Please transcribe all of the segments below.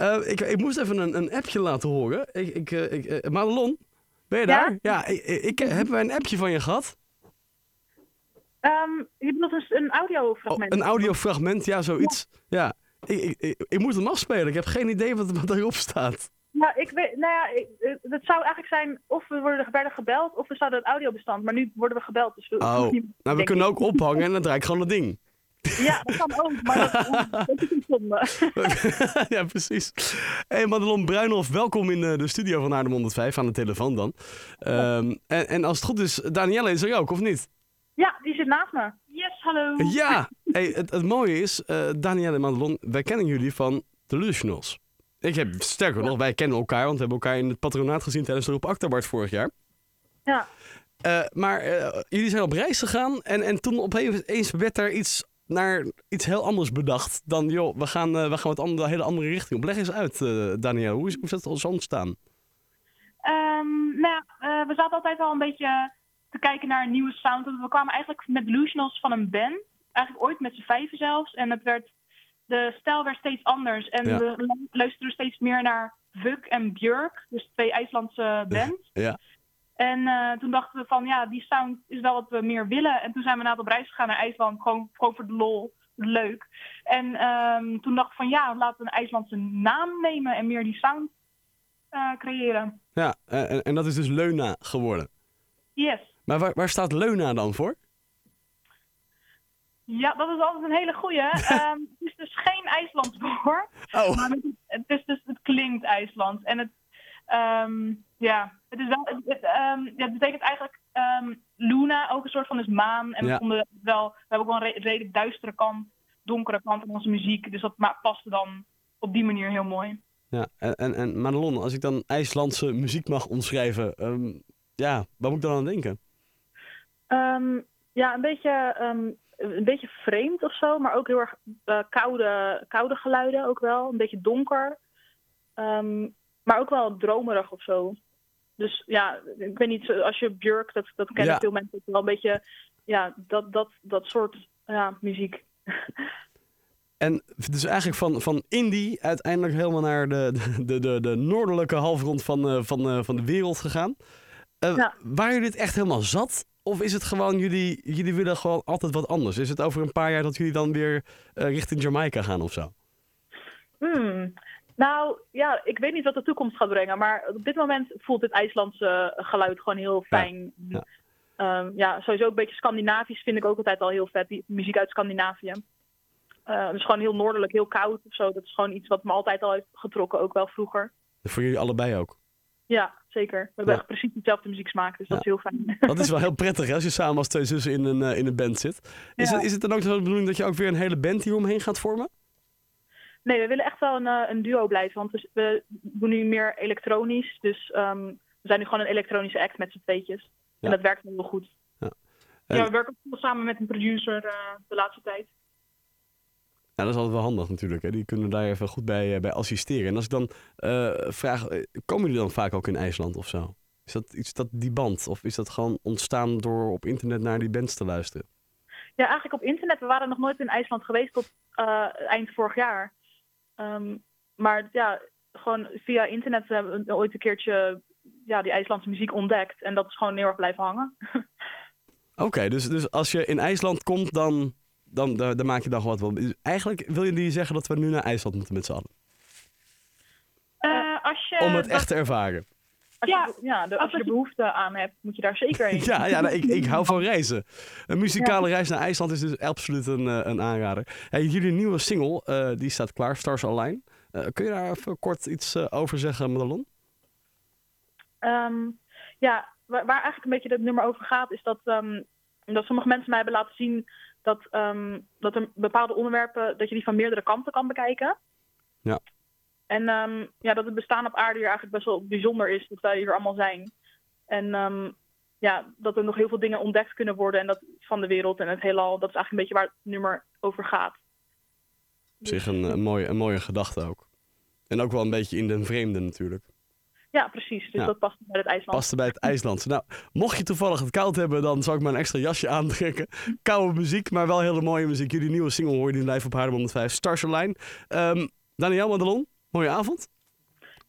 Eh, ik, ik moest even een, een appje laten horen. Ik, ik, eh, ik, eh, Madelon, ben je daar? Ja, ik, ik, ik- hebben wij een appje van je gehad? Ehm, je bedoelt dus een Oh, audiofragment? een audiofragment, ja, zoiets. Ja, Ik, ik, ik, ik moet hem afspelen. Ik heb geen idee wat, wat daarop staat. Ja, ik weet, nou ja, ik, het zou eigenlijk zijn of we worden, werden gebeld of we zouden het audiobestand. Maar nu worden we gebeld, dus we Oh, niet- nou, we kunnen ook ophangen en dan draai ik gewoon het ding. Ja, dat kan ook, maar dat, dat is een zonde. ja, precies. Hey Madelon Bruinhoff, welkom in eh, de studio van Aardem 105 aan de telefoon dan. Ehm, en, en als het goed is, Danielle is er ook, of niet? Ja, die zit naast me. Yes, hallo. Ja, hey, het, het mooie is, eh Danielle en Madelon, wij kennen jullie van Delusionals. Ik heb, sterker nog, wij kennen elkaar, want we hebben elkaar in het patronaat gezien tijdens de Roep Achterbart vorig jaar. Ja. Eh, maar jullie zijn op reis gegaan en, en toen opeens werd er iets naar iets heel anders bedacht dan, joh, we gaan, eh, we gaan wat andere, hele andere richting op. Leg eens uit, eh Danielle, hoe is, hoe is dat zo ontstaan? Ehm, nou eh, we zaten altijd al een beetje te kijken naar een nieuwe sound. We kwamen eigenlijk met Delusionals van een band. Eigenlijk ooit met z'n vijven zelfs. En het werd, de stijl werd steeds anders. En Ja. we lu- luisterden steeds meer naar Vuk en Björk. Dus twee IJslandse bands. Ja. En eh, toen dachten we van, ja, die sound is wel wat we meer willen. En toen zijn we inderdaad op reis gegaan naar IJsland. Gewoon, gewoon voor de lol. Leuk. En ehm, toen dacht ik van, ja, laten we een IJslandse naam nemen. En meer die sound eh, creëren. Ja, eh, en, en dat is dus Leuna geworden. Yes. Maar waar, waar staat Leuna dan voor? Ja, dat is altijd een hele goeie. Ehm, het is dus geen IJslands woord. Oh, Maar het, het, is dus, het klinkt IJslands. En het, ehm, ja, het is wel, het, het, ehm, ja, het betekent eigenlijk ehm, Luna, ook een soort van is maan. En Ja. we vonden het wel, we hebben ook wel een re- redelijk duistere kant, donkere kant van onze muziek. Dus dat paste dan op die manier heel mooi. ja. En, en, en Madelon, als ik dan IJslandse muziek mag omschrijven, ehm, ja, waar moet ik dan aan denken? Ehm, ja, een beetje, ehm, een beetje vreemd of zo, maar ook heel erg eh, koude, koude geluiden ook wel. Een beetje donker. Ehm, maar ook wel dromerig of zo. Dus ja, ik weet niet, als je Björk, dat, dat kennen Ja. veel mensen wel een beetje, ja, dat, dat, dat soort ja, muziek. En dus eigenlijk van, van indie uiteindelijk helemaal naar de, de, de, de noordelijke halfrond van, eh, van, eh, van de wereld gegaan. Eh, Ja. Waren jullie het echt helemaal zat? Of is het gewoon, jullie, jullie willen gewoon altijd wat anders? Is het over een paar jaar dat jullie dan weer richting Jamaica gaan of zo? Hmm. Nou ja, ik weet niet wat de toekomst gaat brengen, maar op dit moment voelt het IJslandse geluid gewoon heel fijn. ja. Ehm, ja, sowieso ook een beetje Scandinavisch vind ik ook altijd al heel vet, die muziek uit Scandinavië. Eh dus gewoon heel noordelijk, heel koud of zo. Dat is gewoon iets wat me altijd al heeft getrokken, ook wel vroeger. Voor jullie allebei ook. Ja, zeker. We hebben Ja. echt precies dezelfde muzieksmaak, dus dat is heel fijn. Dat is wel heel prettig hè, als je samen als twee zussen in een, eh, in een band zit. Is, Ja. het, is het dan ook de bedoeling dat je ook weer een hele band hieromheen gaat vormen? Nee, we willen echt wel een, eh, een duo blijven, want we, we doen nu meer elektronisch. Dus ehm, we zijn nu gewoon een elektronische act met z'n tweetjes. Ja. En dat werkt wel heel goed. En- Ja, we werken ook veel samen met een producer eh, de laatste tijd. Ja, dat is altijd wel handig natuurlijk. Hè. Die kunnen daar even goed bij, eh, bij assisteren. En als ik dan vraag, komen jullie dan vaak ook in IJsland of zo? Is dat iets dat die band? Of is dat gewoon ontstaan door op internet naar die bands te luisteren? Ja, eigenlijk op internet. We waren nog nooit in IJsland geweest tot eind vorig jaar. Ehm, maar ja, gewoon via internet hebben we ooit een keertje ja, die IJslandse muziek ontdekt. En dat is gewoon heel erg blijven hangen. Oké, dus, dus als je in IJsland komt, dan, dan, dan, dan maak je dan wat wel. Dus Eigenlijk wil jullie zeggen dat we nu naar IJsland moeten met z'n allen. Eh, als je, Om het dat- echt te ervaren. Als Ja, je, ja, de- als je er behoefte aan hebt, moet je daar zeker heen. Ja, ja nou, ik, ik hou van reizen. Een muzikale reis naar IJsland is dus absoluut een, eh, een aanrader. Hey, jullie nieuwe single, eh, die staat klaar, Stars Align. Eh, kun je daar even kort iets over zeggen, Madelon? Ehm, ja, waar, waar eigenlijk een beetje het nummer over gaat, is dat, ehm, dat sommige mensen mij hebben laten zien dat, ehm, dat er bepaalde onderwerpen, dat je die van meerdere kanten kan bekijken. Ja. En ehm, ja, dat het bestaan op aarde hier eigenlijk best wel bijzonder is, dat wij hier allemaal zijn. En ehm, ja, dat er nog heel veel dingen ontdekt kunnen worden en dat van de wereld en het heelal, dat is eigenlijk een beetje waar het nummer over gaat. Op zich een, een, mooie, een mooie gedachte ook. En ook wel een beetje in den vreemde natuurlijk. Ja, precies. Dus Ja. dat past bij het IJsland. Paste bij het IJslandse. Nou, mocht je toevallig het koud hebben, dan zou ik maar een extra jasje aantrekken. Koude muziek, maar wel hele mooie muziek. Jullie nieuwe single hoor je nu live op Haarlem 105, Stars Align. Um, Daniel Madelon, Mooie avond.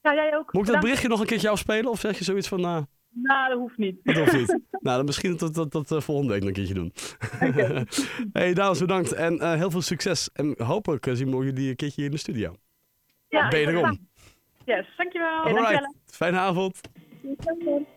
Ja, jij ook. Moet ik dat berichtje nog een keertje afspelen? Of zeg je zoiets van, nou, Nou, dat hoeft niet. dat hoeft niet. nou, dan misschien dat dat, dat, eh, volgende week nog een keertje doen. hey, dames, bedankt. En eh, heel veel succes. En hopelijk eh, zien we jullie een keertje hier in de studio. Ja, ben je erom. Yes, dankjewel. Alright. Dankjewel. Fijne avond. Dankjewel.